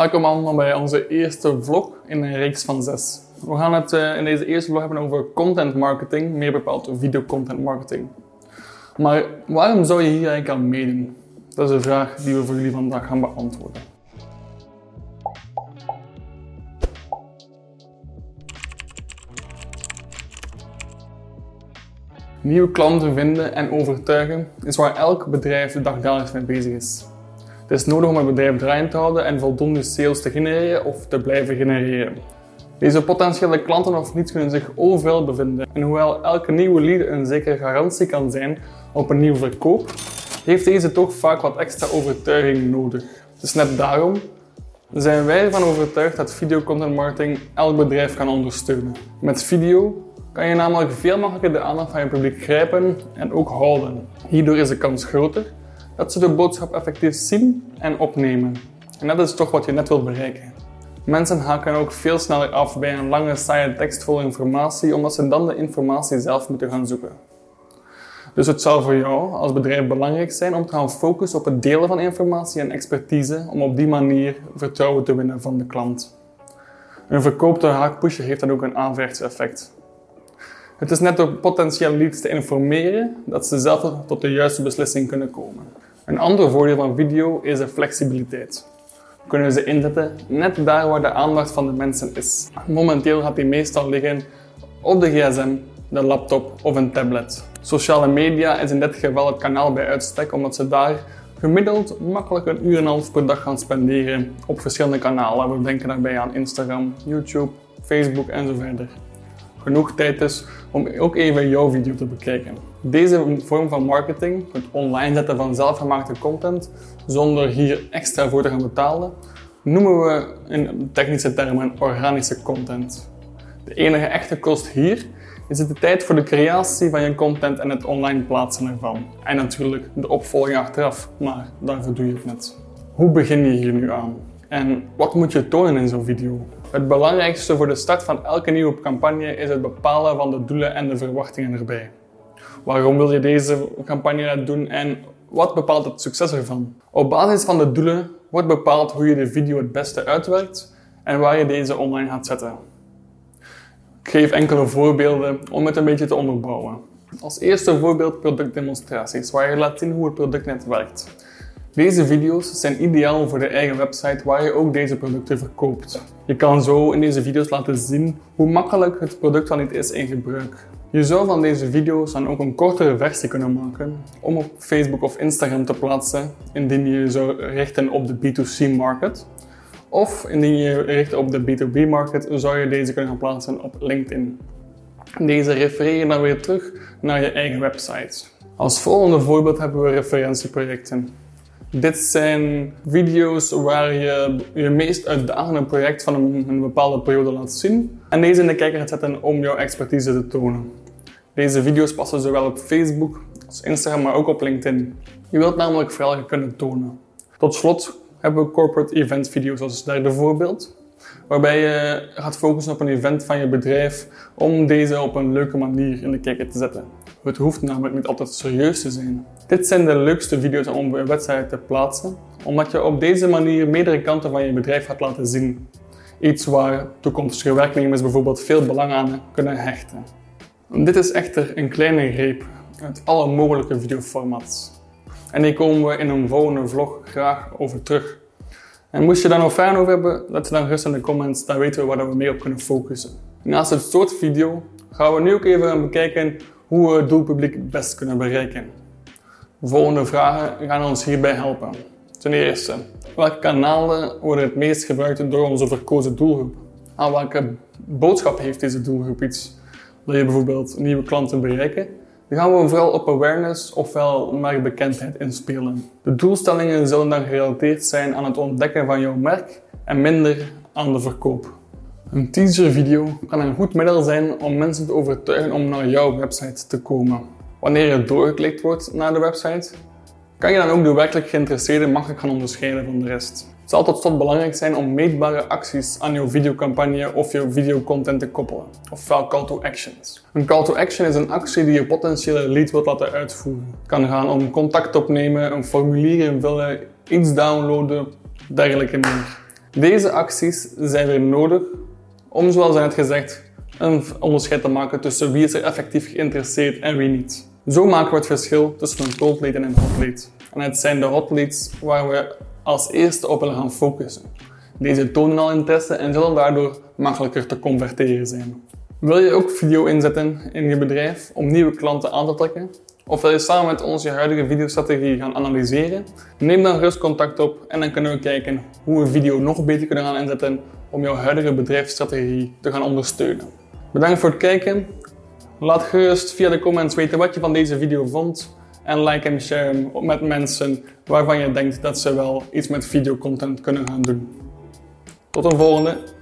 Welkom allemaal bij onze eerste vlog in een reeks van zes. We gaan het eh, in deze eerste vlog hebben over content marketing, meer bepaald video content marketing. Maar waarom zou je hier eigenlijk aan meedoen? Dat is een vraag die we voor jullie vandaag gaan beantwoorden. Nieuwe klanten vinden en overtuigen is waar elk bedrijf dagelijks mee bezig is. Het is nodig om een bedrijf draaiend te houden en voldoende sales te genereren of te blijven genereren. Deze potentiële klanten of niet kunnen zich overal bevinden. En hoewel elke nieuwe lead een zekere garantie kan zijn op een nieuwe verkoop, heeft deze toch vaak wat extra overtuiging nodig. Dus net daarom zijn wij ervan overtuigd dat video content marketing elk bedrijf kan ondersteunen. Met video kan je namelijk veel makkelijker de aandacht van je publiek grijpen en ook houden. Hierdoor is de kans groter dat ze de boodschap effectief zien en opnemen. En dat is toch wat je net wilt bereiken. Mensen haken ook veel sneller af bij een lange saaie tekst vol informatie, omdat ze dan de informatie zelf moeten gaan zoeken. Dus het zal voor jou als bedrijf belangrijk zijn om te gaan focussen op het delen van informatie en expertise, om op die manier vertrouwen te winnen van de klant. Een verkoopte haakpusher heeft dan ook een aanverts effect. Het is net door potentiële leads te informeren dat ze zelf tot de juiste beslissing kunnen komen. Een ander voordeel van video is de flexibiliteit. We kunnen ze inzetten net daar waar de aandacht van de mensen is. Momenteel gaat die meestal liggen op de gsm, de laptop of een tablet. Sociale media is in dit geval het kanaal bij uitstek omdat ze daar gemiddeld makkelijk een uur en een half per dag gaan spenderen op verschillende kanalen. We denken daarbij aan Instagram, YouTube, Facebook en zo verder genoeg tijd is om ook even jouw video te bekijken. Deze vorm van marketing, het online zetten van zelfgemaakte content, zonder hier extra voor te gaan betalen, noemen we in technische termen organische content. De enige echte kost hier is het de tijd voor de creatie van je content en het online plaatsen ervan. En natuurlijk de opvolging achteraf, maar daarvoor doe je het net. Hoe begin je hier nu aan? En wat moet je tonen in zo'n video? Het belangrijkste voor de start van elke nieuwe campagne is het bepalen van de doelen en de verwachtingen erbij. Waarom wil je deze campagne doen en wat bepaalt het succes ervan? Op basis van de doelen wordt bepaald hoe je de video het beste uitwerkt en waar je deze online gaat zetten. Ik geef enkele voorbeelden om het een beetje te onderbouwen. Als eerste voorbeeld productdemonstraties, waar je laat zien hoe het product net werkt. Deze video's zijn ideaal voor de eigen website waar je ook deze producten verkoopt. Je kan zo in deze video's laten zien hoe makkelijk het product al niet is in gebruik. Je zou van deze video's dan ook een kortere versie kunnen maken om op Facebook of Instagram te plaatsen indien je je zou richten op de B2C market. Of indien je je richt op de B2B market, zou je deze kunnen gaan plaatsen op LinkedIn. Deze refereer je dan weer terug naar je eigen website. Als volgende voorbeeld hebben we referentieprojecten. Dit zijn video's waar je je meest uitdagende project van een, bepaalde periode laat zien en deze in de kijker gaat zetten om jouw expertise te tonen. Deze video's passen zowel op Facebook als Instagram, maar ook op LinkedIn. Je wilt namelijk vooral kunnen tonen. Tot slot hebben we corporate event video's als derde voorbeeld, waarbij je gaat focussen op een event van je bedrijf om deze op een leuke manier in de kijker te zetten. Het hoeft namelijk niet altijd serieus te zijn. Dit zijn de leukste video's om je website te plaatsen, omdat je op deze manier meerdere kanten van je bedrijf gaat laten zien. Iets waar toekomstige werknemers bijvoorbeeld veel belang aan kunnen hechten. Dit is echter een kleine greep uit alle mogelijke videoformats. En die komen we in een volgende vlog graag over terug. En moest je daar nog vragen over hebben, laat het dan gerust in de comments, dan weten we waar we mee op kunnen focussen. Naast het soort video gaan we nu ook even bekijken hoe we het doelpubliek best kunnen bereiken. De volgende vragen gaan ons hierbij helpen. Ten eerste, welke kanalen worden het meest gebruikt door onze verkozen doelgroep? Aan welke boodschap heeft deze doelgroep iets? Wil je bijvoorbeeld nieuwe klanten bereiken? Dan gaan we vooral op awareness ofwel merkbekendheid inspelen. De doelstellingen zullen dan gerelateerd zijn aan het ontdekken van jouw merk en minder aan de verkoop. Een teaservideo kan een goed middel zijn om mensen te overtuigen om naar jouw website te komen. Wanneer je doorgeklikt wordt naar de website, kan je dan ook de werkelijk geïnteresseerden makkelijk gaan onderscheiden van de rest. Het zal tot slot belangrijk zijn om meetbare acties aan jouw videocampagne of jouw videocontent te koppelen, ofwel call to actions. Een call to action is een actie die je potentiële lead wilt laten uitvoeren. Het kan gaan om contact opnemen, een formulier invullen, iets downloaden, dergelijke meer. Deze acties zijn weer nodig om, zoals net gezegd, een onderscheid te maken tussen wie is er effectief geïnteresseerd en wie niet. Zo maken we het verschil tussen een cold lead en een hot lead. En het zijn de hot leads waar we als eerste op willen gaan focussen. Deze tonen al interesse en zullen daardoor makkelijker te converteren zijn. Wil je ook video inzetten in je bedrijf om nieuwe klanten aan te trekken? Of wil je samen met ons je huidige videostrategie gaan analyseren? Neem dan gerust contact op en dan kunnen we kijken hoe we video nog beter kunnen gaan inzetten om jouw huidige bedrijfsstrategie te gaan ondersteunen. Bedankt voor het kijken. Laat gerust via de comments weten wat je van deze video vond. En like en share met mensen waarvan je denkt dat ze wel iets met videocontent kunnen gaan doen. Tot een volgende.